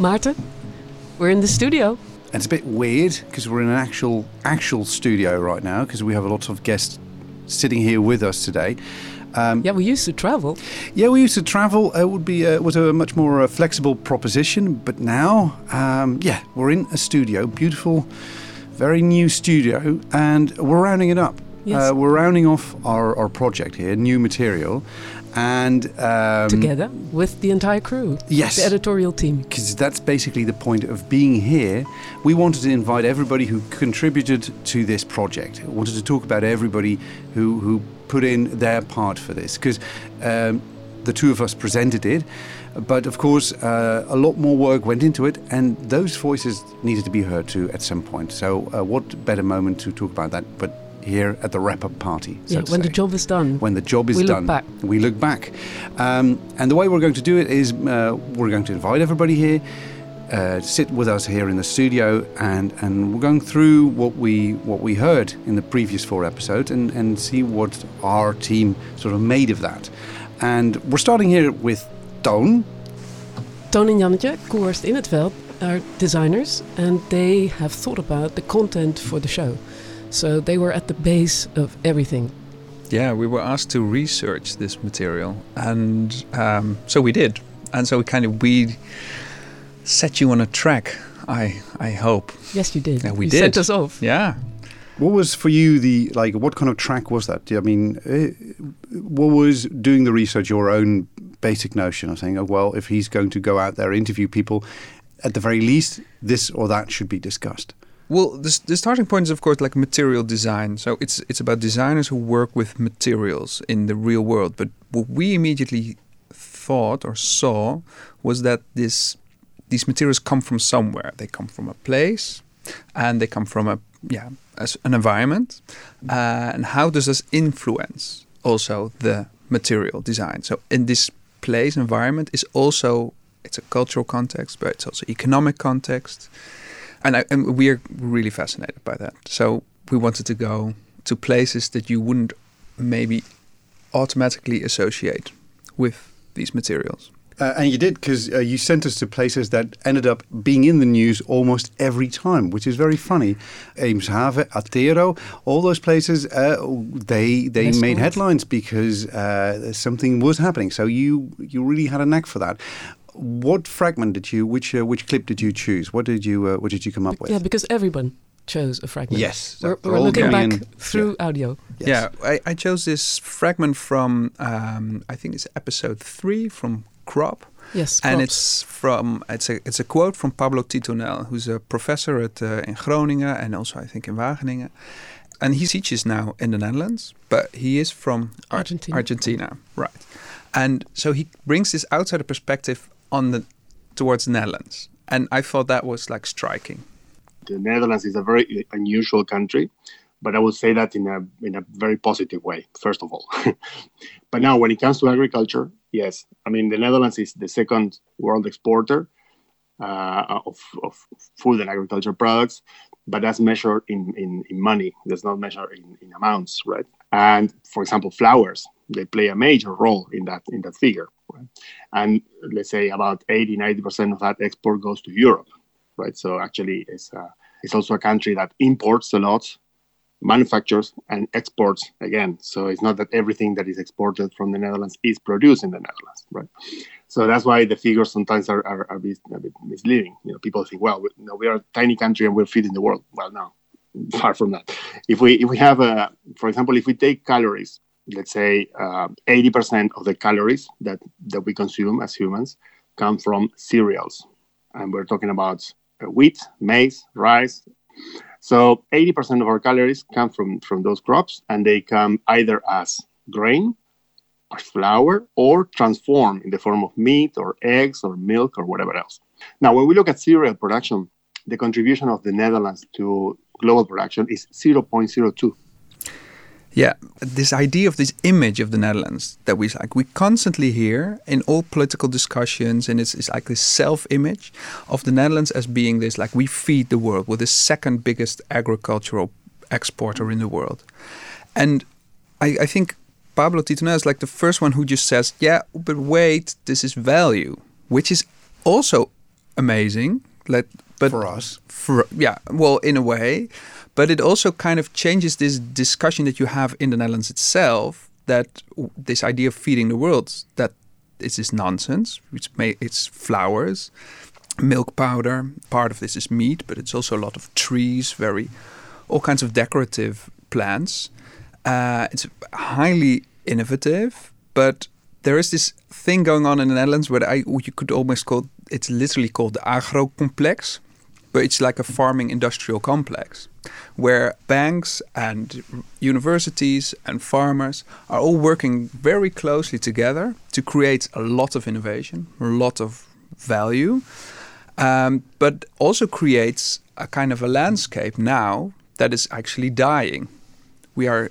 Maarten, we're in the studio. And it's a bit weird because we're in an actual actual studio right now because we have a lot of guests sitting here with us today. Um, yeah, we used to travel. Yeah, we used to travel. It would be uh, was a much more uh, flexible proposition, but now, um, yeah, we're in a studio, beautiful, very new studio, and we're rounding it up. Yes. Uh, we're rounding off our, our project here, new material, and um, together with the entire crew. Yes, the editorial team. Because that's basically the point of being here. We wanted to invite everybody who contributed to this project. We wanted to talk about everybody who who put in their part for this because um, the two of us presented it. But of course, uh, a lot more work went into it, and those voices needed to be heard too at some point. So, uh, what better moment to talk about that? But here at the wrap-up party. So yeah, when say. the job is done. When the job is we done, look back. we look back. Um, and the way we're going to do it is uh, we're going to invite everybody here. Uh, sit with us here in the studio, and, and we're going through what we what we heard in the previous four episodes, and, and see what our team sort of made of that. And we're starting here with Toon. Toon and Jannetje, Koehorst in het veld, are designers, and they have thought about the content for the show. So they were at the base of everything. Yeah, we were asked to research this material, and um, so we did. And so we kind of we set you on a track. I I hope. Yes, you did. Yeah, we you did. Sent us off. Yeah. What was for you the like? What kind of track was that? I mean, uh, what was doing the research your own basic notion of saying, oh well, if he's going to go out there interview people, at the very least, this or that should be discussed. Well, the, starting point is of course like material design. So it's it's about designers who work with materials in the real world. But what we immediately thought or saw was that this these materials come from somewhere. They come from a place, and they come from a yeah as an environment. Uh, and how does this influence also the material design? So in this place environment is also it's a cultural context, but it's also economic context and, I, and we're really fascinated by that. So we wanted to go to places that you wouldn't maybe automatically associate with these materials. Uh, and you did because uh, you sent us to places that ended up being in the news almost every time, which is very funny. Eemshaven, Attero, all those places, uh, they they made headlines because uh, something was happening. So you you really had a knack for that what fragment did you which uh, which clip did you choose? What did you uh, what did you come up with? Yeah because everyone chose a fragment. Yes we're, we're looking back through yeah. audio. Yes. yeah I, I, chose this fragment from um, i think it's episode three from crop. Yes and it's from it's a it's a quote from pablo tittonell who's a professor at uh, in groningen and also i think in wageningen. And he teaches now in the netherlands but he is from argentina. Argentina right. And so he brings this outsider perspective on the towards the Netherlands, and I thought that was like striking. The Netherlands is a very unusual country, but I would say that in a in a very positive way. First of all, but now when it comes to agriculture, yes, I mean the Netherlands is the second world exporter uh, of, of food and agriculture products, but that's measured in, in, in money. That's not measured in, in amounts, right? And for example, flowers they play a major role in that in that figure. And let's say about 80, 90% of that export goes to Europe, right? So actually, it's, uh, it's also a country that imports a lot, manufactures, and exports again. So it's not that everything that is exported from the Netherlands is produced in the Netherlands, right? So that's why the figures sometimes are, are, are a bit misleading. You know, people think, well, we, we are a tiny country and we're feeding the world. Well, no, far from that. If we if we have a, for example, if we take calories let's say uh, 80% of the calories that, that we consume as humans come from cereals. And we're talking about uh, wheat, maize, rice. So 80% of our calories come from, from those crops, and they come either as grain or flour or transform in the form of meat or eggs or milk or whatever else. Now, when we look at cereal production, the contribution of the Netherlands to global production is 0.02 yeah, this idea of this image of the Netherlands that we like we constantly hear in all political discussions, and it's, it's like this self-image of the Netherlands as being this like we feed the world, we're the second biggest agricultural exporter in the world, and I, I think Pablo Tittonell is like the first one who just says, yeah, but wait, this is value, which is also amazing. Let but for us. For, yeah, well, in a way, but it also kind of changes this discussion that you have in the Netherlands itself. That this idea of feeding the world that is this nonsense. It's may, it's flowers, milk powder. Part of this is meat, but it's also a lot of trees, very all kinds of decorative plants. Uh, it's highly innovative, but there is this thing going on in the Netherlands where I, you could almost call it's literally called the agro complex, but it's like a farming industrial complex where banks and universities and farmers are all working very closely together to create a lot of innovation, a lot of value, um, but also creates a kind of a landscape now that is actually dying. We are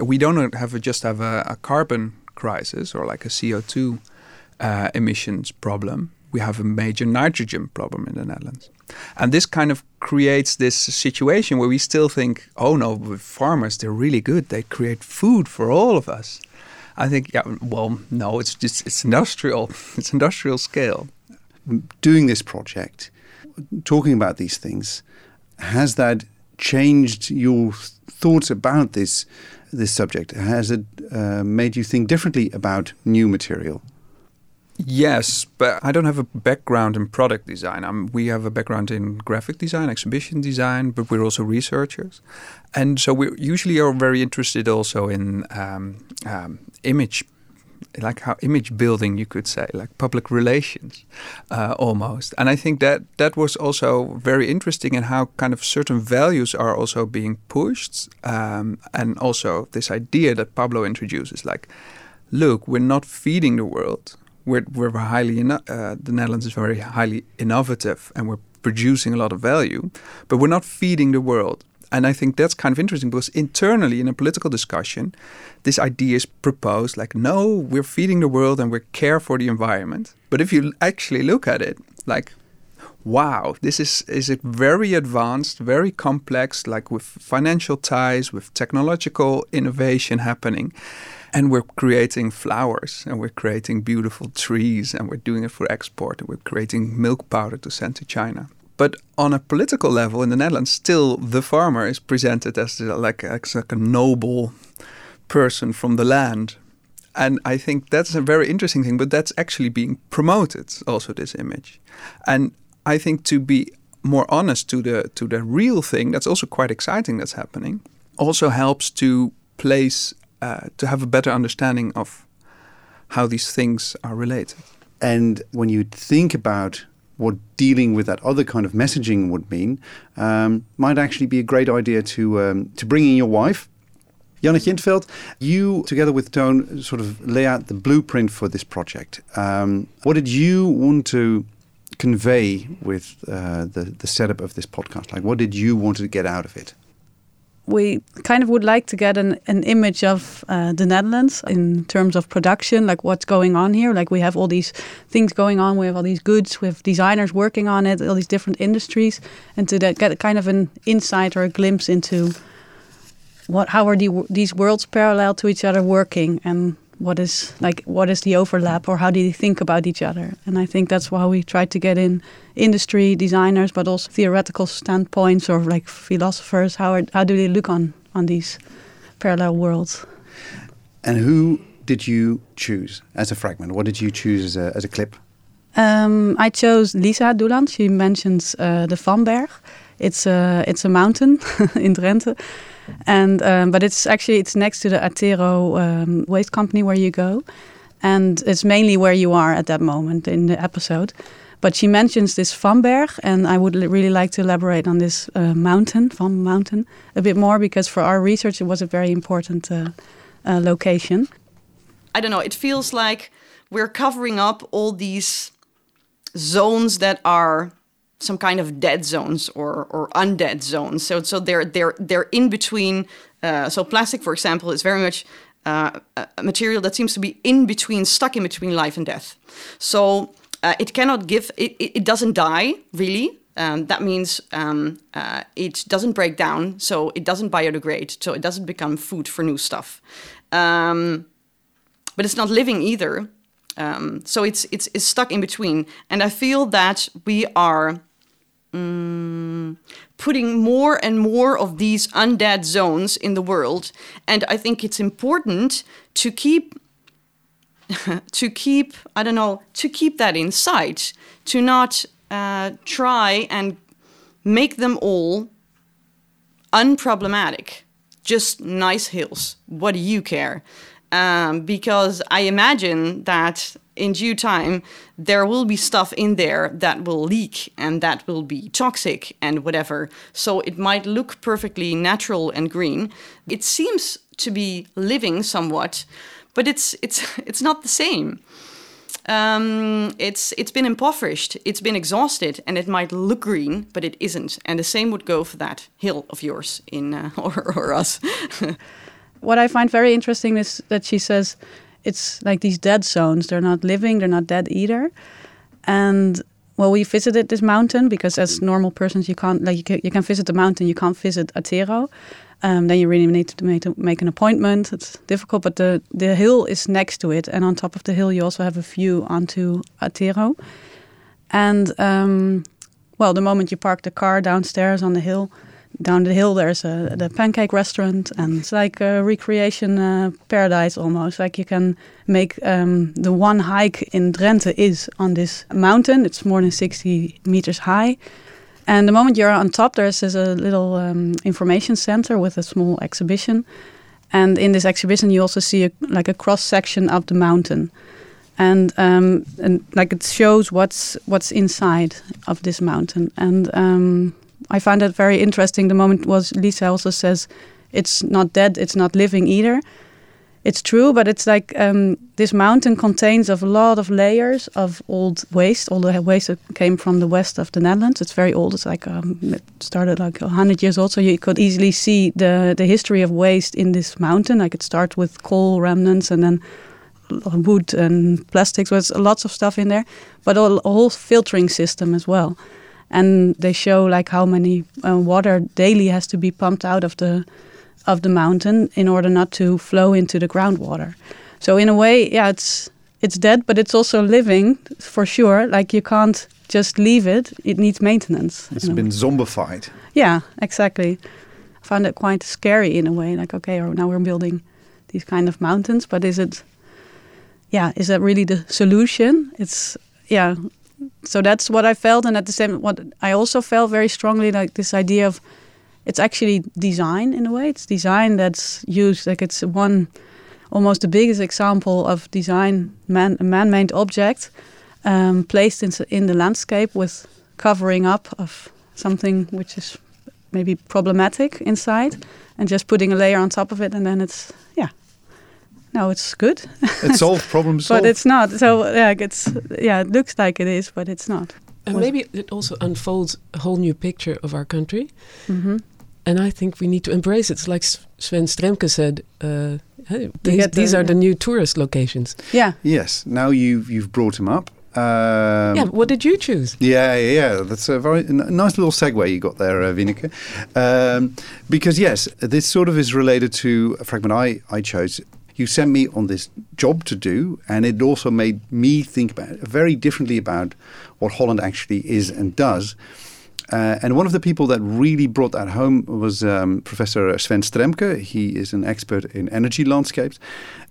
we don't have a, just have a, a, carbon crisis or like a CO two uh, emissions problem. We have a major nitrogen problem in the Netherlands, and this kind of creates this situation where we still think, oh no, farmers they're really good. They create food for all of us. I think, yeah, well, no, it's just it's industrial. It's industrial scale. Doing this project, talking about these things, has that changed your thoughts about this this subject? Has it uh, made you think differently about new material? Yes, but I don't have a background in product design. Um, we have a background in graphic design, exhibition design, but we're also researchers, and so we usually are very interested also in um, um, image like how image building you could say like public relations uh, almost. And i think that that was also very interesting in how kind of certain values are also being pushed um, and also this idea that pablo introduces like look we're not feeding the world. We're, we're highly uh, the netherlands is very highly innovative and we're producing a lot of value but we're not feeding the world and I think that's kind of interesting because internally in a political discussion, this idea is proposed like, no, we're feeding the world and we care for the environment. But if you actually look at it, like, wow, this is is a very advanced, very complex, like with financial ties, with technological innovation happening. And we're creating flowers and we're creating beautiful trees and we're doing it for export and we're creating milk powder to send to China. But on a political level in the Netherlands, still the farmer is presented as like, as like a noble person from the land. And I think that's a very interesting thing, but that's actually being promoted also this image. And I think to be more honest to the to the real thing, that's also quite exciting that's happening, also helps to place uh, to have a better understanding of how these things are related. And when you think about what dealing with that other kind of messaging would mean, um, might actually be a great idea to um, to bring in your wife. Jannetje in 't Veld, you together with Toon, sort of lay out the blueprint for this project. Um, what did you want to convey with uh, the the setup of this podcast? Like, what did you want to get out of it? We kind of would like to get an, an image of uh, the Netherlands in terms of production, like what's going on here. Like we have all these things going on, we have all these goods, we have designers working on it, all these different industries, and to get kind of an insight or a glimpse into what how are the, these worlds parallel to each other working? And what is like what is the overlap or how do they think about each other? And i think that's why we try to get in industry designers but also theoretical standpoints or like philosophers. How are, how do they look on on these parallel worlds? And who did you choose as a fragment? What did you choose as a, as a clip? Um, I chose Lisa Doeland. She mentions uh, the VAM-berg. It's a it's a mountain in Drenthe, and um, but it's actually it's next to the Attero um, waste company where you go, and it's mainly where you are at that moment in the episode. But she mentions this VAM-berg, and I would really like to elaborate on this uh, mountain, VAM Mountain, a bit more because for our research it was a very important uh, uh, location. I don't know. It feels like we're covering up all these zones that are some kind of dead zones or or undead zones. So so they're they're they're in between. Uh, so plastic, for example, is very much uh, a material that seems to be in between, stuck in between life and death. So uh, it cannot give. It, it doesn't die really. Um, that means um, uh, it doesn't break down, so it doesn't biodegrade, so it doesn't become food for new stuff. Um, but it's not living either. Um, so it's, it's it's stuck in between, and I feel that we are mm, putting more and more of these undead zones in the world, and I think it's important to keep to keep I don't know to keep that in sight, to not uh, try and make them all unproblematic, just nice hills. What do you care? Um, because I imagine that in due time there will be stuff in there that will leak and that will be toxic and whatever. So it might look perfectly natural and green. It seems to be living somewhat, but it's it's it's not the same um, it's it's been impoverished, it's been exhausted, and it might look green, but it isn't. And the same would go for that hill of yours in uh, or, or us. what I find very interesting is that she says it's like these dead zones. They're not living, they're not dead either. And well, we visited this mountain because as normal persons, you can't like you can, you can visit the mountain, you can't visit Attero. Um, then you really need to make, to make an appointment. It's difficult, but the, the hill is next to it. And on top of the hill, you also have a view onto Attero. And, um, well, the moment you park the car downstairs on the hill, down the hill there's a the pancake restaurant and it's like a recreation uh, paradise almost like you can make um, the one hike in Drenthe is on this mountain it's more than 60 meters high and the moment you're on top, there's, there's a little um, information center with a small exhibition. And in this exhibition, you also see a, like a cross section of the mountain, and um, and like it shows what's what's inside of this mountain. And um, I find that very interesting. The moment was Lisa also says, it's not dead, it's not living either it's true, but it's like um, this mountain contains a lot of layers of old waste. All the waste that came from the west of the Netherlands. It's very old. It's like um, it started like hundred years old. So you could easily see the the history of waste in this mountain. Like it starts with coal remnants and then wood and plastics. There's lots of stuff in there, but a whole filtering system as well. And they show like how many uh, water daily has to be pumped out of the of the mountain in order not to flow into the groundwater. So in a way, yeah, it's it's dead, but it's also living for sure. Like you can't just leave it; it needs maintenance. It's been zombified. Yeah, exactly. I found it quite scary in a way. Like, okay, now we're building these kind of mountains, but is it? Yeah, is that really the solution? It's yeah. So that's what I felt, and at the same, what I also felt very strongly, like this idea of it's actually design in a way. It's design that's used like it's one almost the biggest example of design man a man-made object um, placed in in the landscape with covering up of something which is maybe problematic inside and just putting a layer on top of it and then it's yeah no it's good it solves problems but it's not so yeah it's yeah it looks like it is but it's not and maybe it also unfolds a whole new picture of our country mm -hmm and I think we need to embrace it. It's like Sven Stremke said, uh, hey, these, these are the new tourist locations. Yeah. Yes. Now you've you've brought him up. Um, yeah. What did you choose? Yeah, yeah. That's a very nice little segue you got there, uh, Wieneke. Um, because yes, this sort of is related to a fragment I I chose. You sent me on this job to do, and it also made me think about very differently about what Holland actually is and does. Uh, and one of the people that really brought that home was um, Professor Sven Stremke. He is an expert in energy landscapes.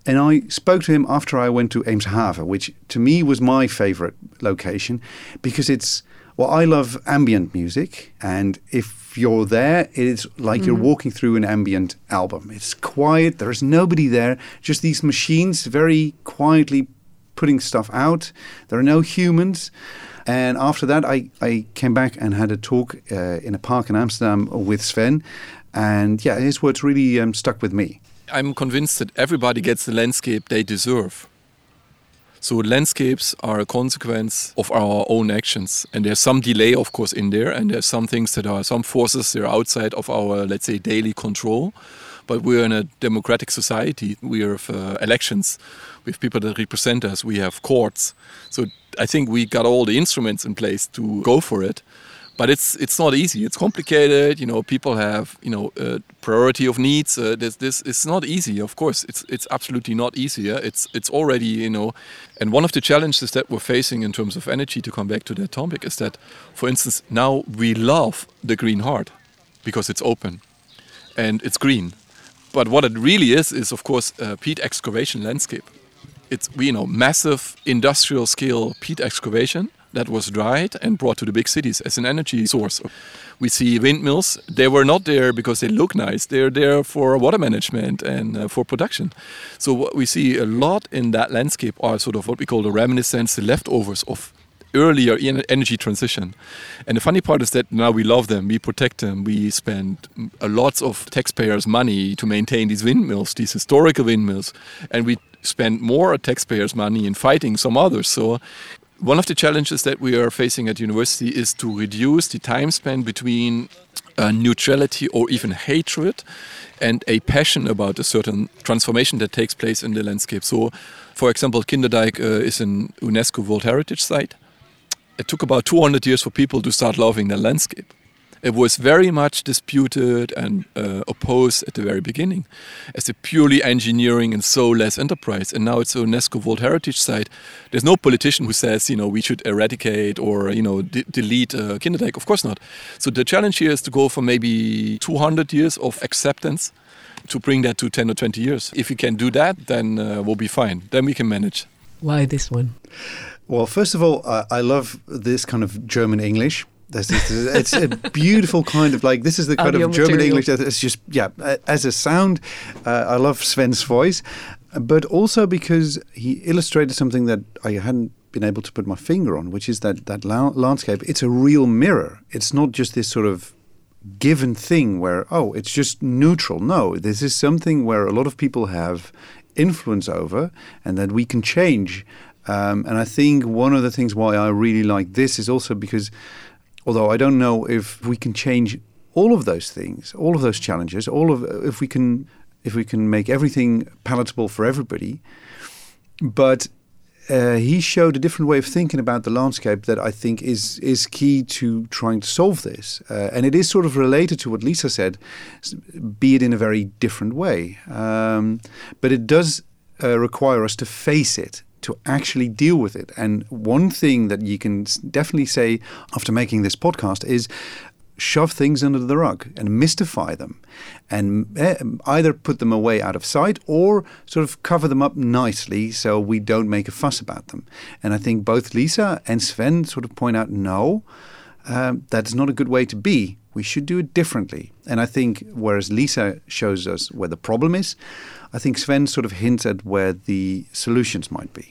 And I spoke to him after I went to Eemshaven, which to me was my favorite location because it's, well, I love ambient music. And if you're there, it is like mm-hmm. you're walking through an ambient album. It's quiet, there's nobody there, just these machines very quietly putting stuff out. There are no humans. And after that, I, I came back and had a talk uh, in a park in Amsterdam with Sven. And yeah, his words really um, stuck with me. I'm convinced that everybody gets the landscape they deserve. So landscapes are a consequence of our own actions, and there's some delay, of course, in there, and there's some things that are some forces that are outside of our, let's say, daily control. But we're in a democratic society. We have uh, elections, we have people that represent us, we have courts. So I think we got all the instruments in place to go for it. But it's it's not easy. It's complicated. You know, people have you know priority of needs. Uh, this this is not easy. Of course, it's it's absolutely not easy. Yeah? It's it's already you know, and one of the challenges that we're facing in terms of energy to come back to that topic is that, for instance, now we love the green heart because it's open, and it's green, but what it really is is of course a peat excavation landscape. It's you know massive industrial scale peat excavation that was dried and brought to the big cities as an energy source. We see windmills. They were not there because they look nice. They're there for water management and uh, for production. So what we see a lot in that landscape are sort of what we call the reminiscence, the leftovers of earlier energy transition. And the funny part is that now we love them, we protect them, we spend lots of taxpayers' money to maintain these windmills, these historical windmills, and we spend more taxpayers' money in fighting some others. So one of the challenges that we are facing at university is to reduce the time span between uh, neutrality or even hatred and a passion about a certain transformation that takes place in the landscape. So, for example, Kinderdijk uh, is an UNESCO World Heritage Site. It took about 200 years for people to start loving the landscape. It was very much disputed and uh, opposed at the very beginning as a purely engineering and so less enterprise. And now it's a UNESCO World Heritage Site. There's no politician who says, you know, we should eradicate or, you know, delete uh, Kinderdijk. Of course not. So the challenge here is to go from maybe 200 years of acceptance to bring that to 10 or 20 years. If we can do that, then uh, we'll be fine. Then we can manage. Why this one? Well, first of all, uh, I love this kind of German English this is, it's a beautiful kind of like this is the kind Audio of German material. English that it's just yeah as a sound. Uh, I love Sven's voice, but also because he illustrated something that I hadn't been able to put my finger on, which is that that la- landscape. It's a real mirror. It's not just this sort of given thing where oh it's just neutral. No, this is something where a lot of people have influence over, and that we can change. Um, and I think one of the things why I really like this is also because Although I don't know if we can change all of those things, all of those challenges, all of if we can if we can make everything palatable for everybody. But uh, he showed a different way of thinking about the landscape that I think is is key to trying to solve this, uh, and it is sort of related to what Lisa said, be it in a very different way. Um, but it does uh, require us to face it to actually deal with it. And one thing that you can definitely say after making this podcast is shove things under the rug and mystify them and eh, either put them away out of sight or sort of cover them up nicely so we don't make a fuss about them. And I think both Lisa and Sven sort of point out no, um, that's not a good way to be. We should do it differently. And I think whereas Lisa shows us where the problem is, I think Sven sort of hints at where the solutions might be.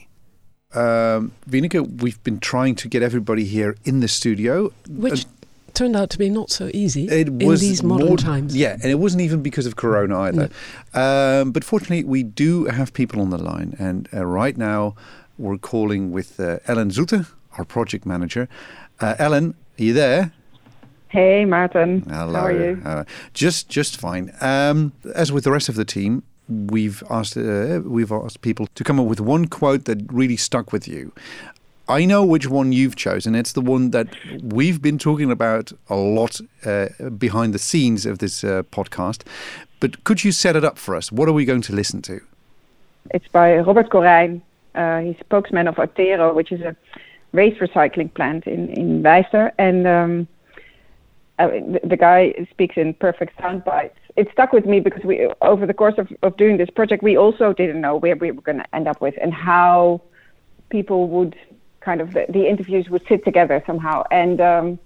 Um, we've been trying to get everybody here in the studio. Which uh, turned out to be not so easy it was in these modern more, times. Yeah, and it wasn't even because of Corona either. No. Um, but fortunately, we do have people on the line. And uh, right now, we're calling with uh, Ellen Zoete, our project manager. Uh, Ellen, are you there? Hey, Martin. Hello. How are you? Uh, just, just fine. Um, as with the rest of the team, we've asked uh, we've asked people to come up with one quote that really stuck with you. I know which one you've chosen. It's the one that we've been talking about a lot uh, behind the scenes of this uh, podcast. But could you set it up for us? What are we going to listen to? It's by Robert Corijn. Uh, he's spokesman of Attero, which is a waste recycling plant in in Wijster, and um, uh, the, the guy speaks in perfect sound bites. It stuck with me because we over the course of, of doing this project we also didn't know where we were going to end up with and how people would kind of the, the interviews would sit together somehow. And um,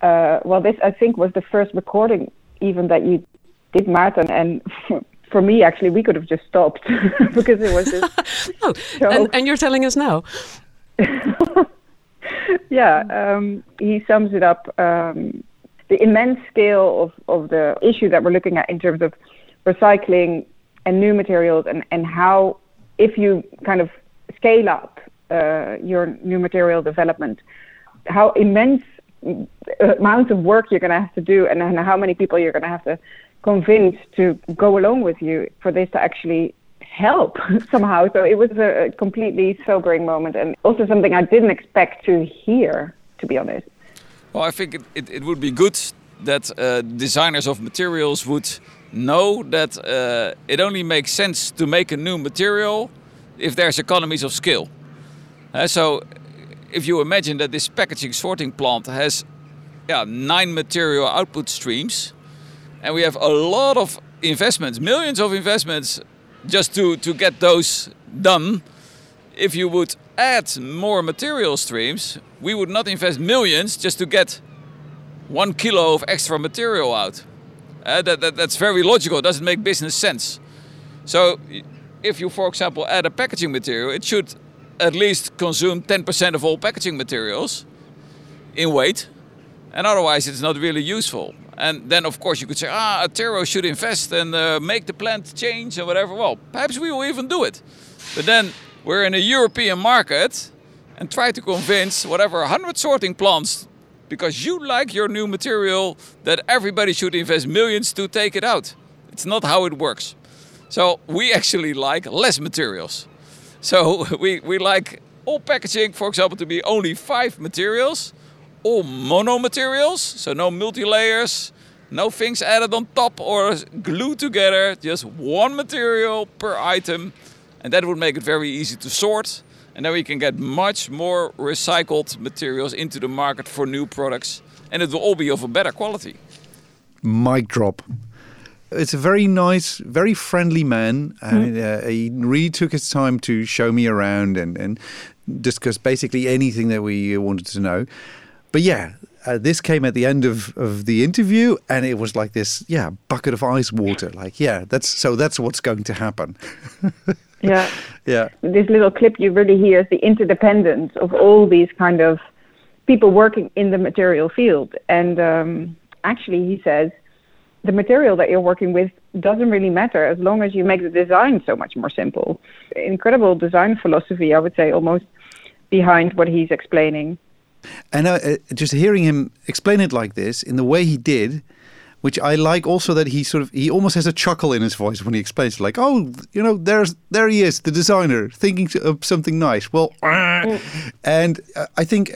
uh, well this i think was the first recording even that you did Martin and for me actually we could have just stopped because it was just oh, and, and, you're telling us now. Yeah um, he sums it up um, the immense scale of, of the issue that we're looking at in terms of recycling and new materials and, and how if you kind of scale up uh, your new material development, how immense amounts of work you're going to have to do and, and how many people you're going to have to convince to go along with you for this to actually help somehow. So it was a completely sobering moment and also something I didn't expect to hear, to be honest. Well, I think it, it, it would be good that uh, designers of materials would know that uh, it only makes sense to make a new material if there's economies of scale. Uh, so if you imagine that this packaging sorting plant has yeah, nine material output streams, and we have a lot of investments, millions of investments, just to, to get those done. If you would add more material streams, we would not invest millions just to get one kilo of extra material out. Uh, that, that, that's very logical, it doesn't make business sense. So, if you, for example, add a packaging material, it should at least consume 10% of all packaging materials in weight, and otherwise it's not really useful. And then, of course, you could say, ah, Attero should invest and uh, make the plant change and whatever. Well, perhaps we will even do it. But then we're in a European market and try to convince whatever 100 sorting plants because you like your new material that everybody should invest millions to take it out. It's not how it works. So we actually like less materials. So we, we like all packaging, for example, to be only five materials, all mono materials, so no multi layers, no things added on top or glued together, just one material per item. And that would make it very easy to sort and then we can get much more recycled materials into the market for new products, and it will all be of a better quality. Mic drop. It's a very nice, very friendly man. Mm. uh, he really took his time to show me around and, and discuss basically anything that we wanted to know. But yeah, uh, this came at the end of, of the interview and it was like this yeah bucket of ice water like yeah that's so that's what's going to happen yeah. Yeah. This little clip you really hear is the interdependence of all these kind of people working in the material field. And um, actually he says the material that you're working with doesn't really matter as long as you make the design so much more simple. Incredible design philosophy i would say almost behind what he's explaining. And uh, uh, just hearing him explain it like this in the way he did which I like also that he sort of he almost has a chuckle in his voice when he explains like oh you know there's there he is the designer thinking of something nice. Well mm. and uh, I think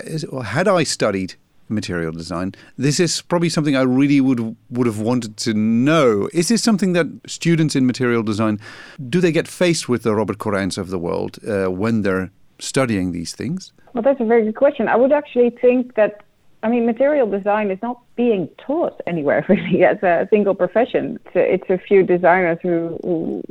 had I studied material design this is probably something I really would would have wanted to know. Is this something that students in material design do they get faced with the Robert Corijns of the world uh, when they're studying these things? Well that's a very good question. I would actually think that I mean, material design is not being taught anywhere really as a single profession. It's a, it's a few designers who, who,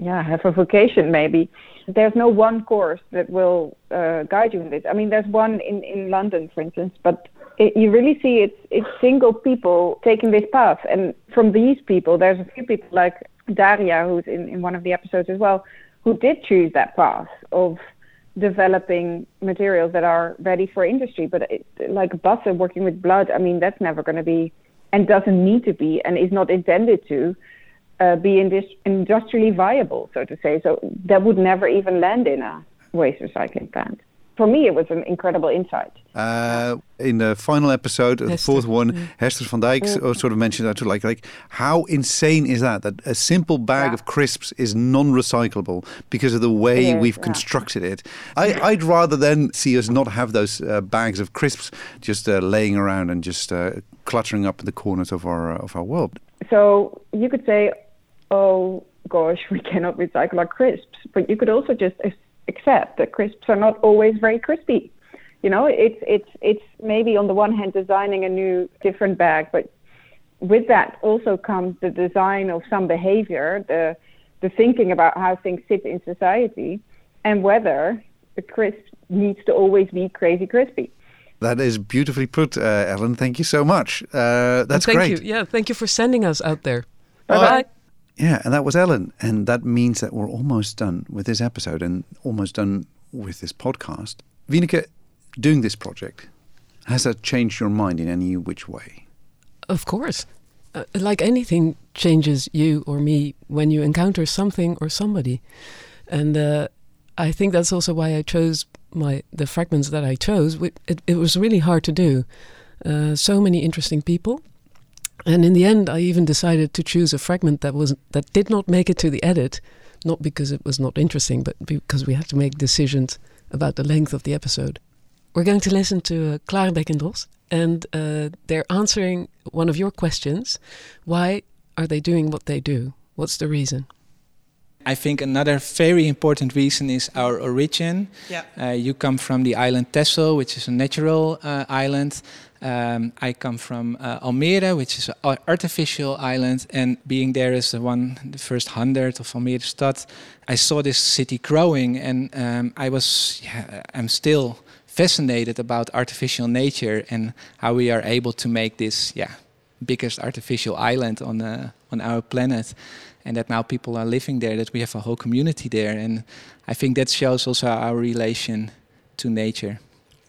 yeah, have a vocation maybe. There's no one course that will uh, guide you in this. I mean, there's one in, in London, for instance, but it, you really see it's it's single people taking this path, and from these people, there's a few people like Daria, who's in, in one of the episodes as well, who did choose that path of developing materials that are ready for industry. But it, like butter working with blood, I mean, that's never going to be and doesn't need to be and is not intended to uh, be indus- industrially viable, so to say. So that would never even land in a waste recycling plant for me, it was an incredible insight. Uh, in the final episode, the fourth one, mm. Hester van Dijk mm. sort of mentioned that too. Like, like how insane is that? That a simple bag yeah. of crisps is non-recyclable because of the way is, we've yeah. constructed it. I, would rather then see us not have those uh, bags of crisps just uh, laying around and just uh, cluttering up the corners of our uh, of our world. So you could say, oh gosh, we cannot recycle our crisps, but you could also just accept that crisps are not always very crispy. You know, it's it's it's maybe on the one hand designing a new different bag, but with that also comes the design of some behavior, the the thinking about how things sit in society, and whether the crisp needs to always be crazy crispy. That is beautifully put, uh, Ellen. Thank you so much. Uh, that's thank great. You. Yeah, thank you for sending us out there. Bye bye. Yeah, and that was Ellen. And that means that we're almost done with this episode and almost done with this podcast. Wieneke, doing this project, has that changed your mind in any which way? Of course. Uh, like anything changes you or me when you encounter something or somebody. And uh, I think that's also why I chose my the fragments that I chose. It, it was really hard to do. Uh, so many interesting people and in the end, I even decided to choose a fragment that was that did not make it to the edit, not because it was not interesting, but because we had to make decisions about the length of the episode. We're going to listen to uh, Klarenbeek and uh, they're answering one of your questions. Why are they doing what they do? What's the reason? I think another very important reason is our origin. Yeah. Uh, you come from the island Texel, which is a natural uh, island. Um, I come from uh, Almere, which is an artificial island. And being there as the one, the first hundred of Almere Stad, I saw this city growing, and um, I was, yeah, I'm still fascinated about artificial nature and how we are able to make this, yeah, biggest artificial island on uh, on our planet and that now people are living there, that we have a whole community there. And I think that shows also our relation to nature.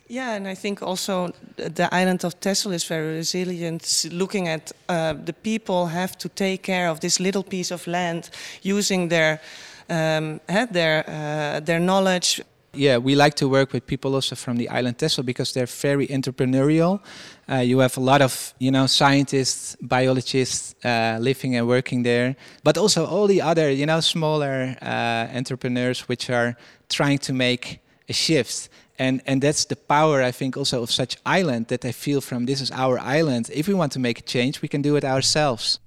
Yeah, and I think also the island of Texel is very resilient. Looking at uh, the people have to take care of this little piece of land, using their um, their uh, their knowledge yeah, we like to work with people also from the island Texel because they're very entrepreneurial. Uh, you have a lot of you know scientists, biologists uh, living and working there, but also all the other you know smaller uh, entrepreneurs which are trying to make a shift. And and that's the power I think also of such island that I feel from this is our island. If we want to make a change, we can do it ourselves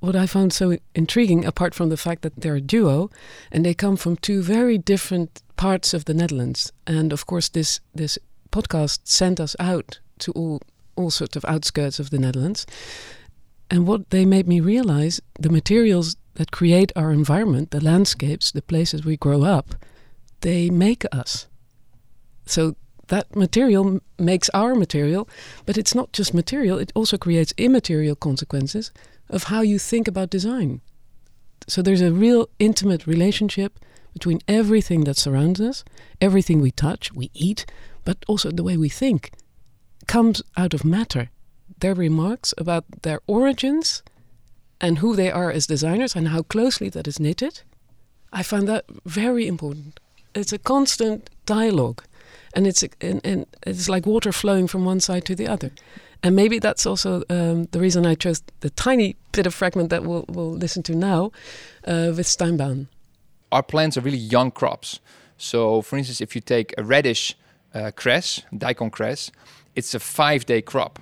what I found so intriguing, apart from the fact that they're a duo and they come from two very different parts of the Netherlands, and of course this this podcast sent us out to all all sorts of outskirts of the Netherlands. And what they made me realize, the materials that create our environment, the landscapes, the places we grow up, they make us. So that material makes our material, but it's not just material, it also creates immaterial consequences of how you think about design. So there's a real intimate relationship between everything that surrounds us, everything we touch, we eat, but also the way we think comes out of matter. Their remarks about their origins and who they are as designers and how closely that is knitted, I find that very important. It's a constant dialogue, and it's and, and it's like water flowing from one side to the other. And maybe that's also um, the reason I chose the tiny bit of fragment that we'll, we'll listen to now uh, with Steinbahn. Our plants are really young crops. So, for instance, if you take a radish uh, cress, daikon cress, it's a five day crop.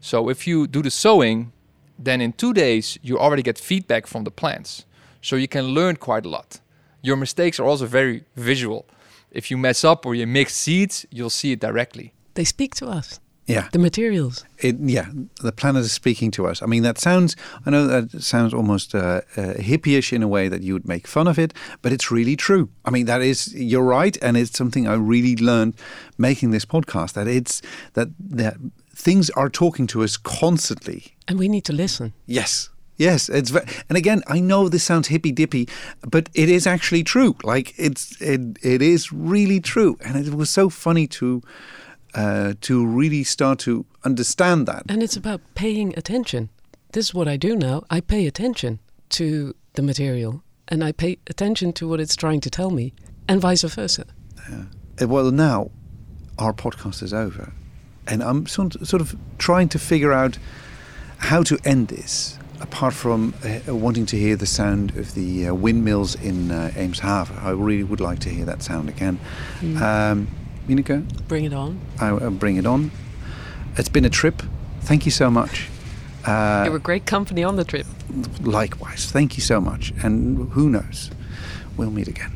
So, if you do the sowing, then in two days you already get feedback from the plants. So, you can learn quite a lot. Your mistakes are also very visual. If you mess up or you mix seeds, you'll see it directly. They speak to us. Yeah. The materials. It, yeah, the planet is speaking to us. I mean, that sounds, I know that sounds almost uh, uh, hippie-ish in a way that you would make fun of it, but it's really true. I mean, that is, you're right. And it's something I really learned making this podcast, that it's, that, that things are talking to us constantly. And we need to listen. Yes. Yes, it's very, and again, I know this sounds hippy dippy, but it is actually true. Like it's it it is really true, and it was so funny to uh, to really start to understand that. And it's about paying attention. This is what I do now. I pay attention to the material and I pay attention to what it's trying to tell me, and vice versa. Yeah. Uh, well, now our podcast is over, and I'm sort of trying to figure out how to end this. Apart from uh, wanting to hear the sound of the uh, windmills in uh, Eemshaven, I really would like to hear that sound again. Mm. Um? Bring it on. I, will bring it on. It's been a trip. Thank you so much. Uh, you were great company on the trip. Likewise. Thank you so much. And who knows? We'll meet again.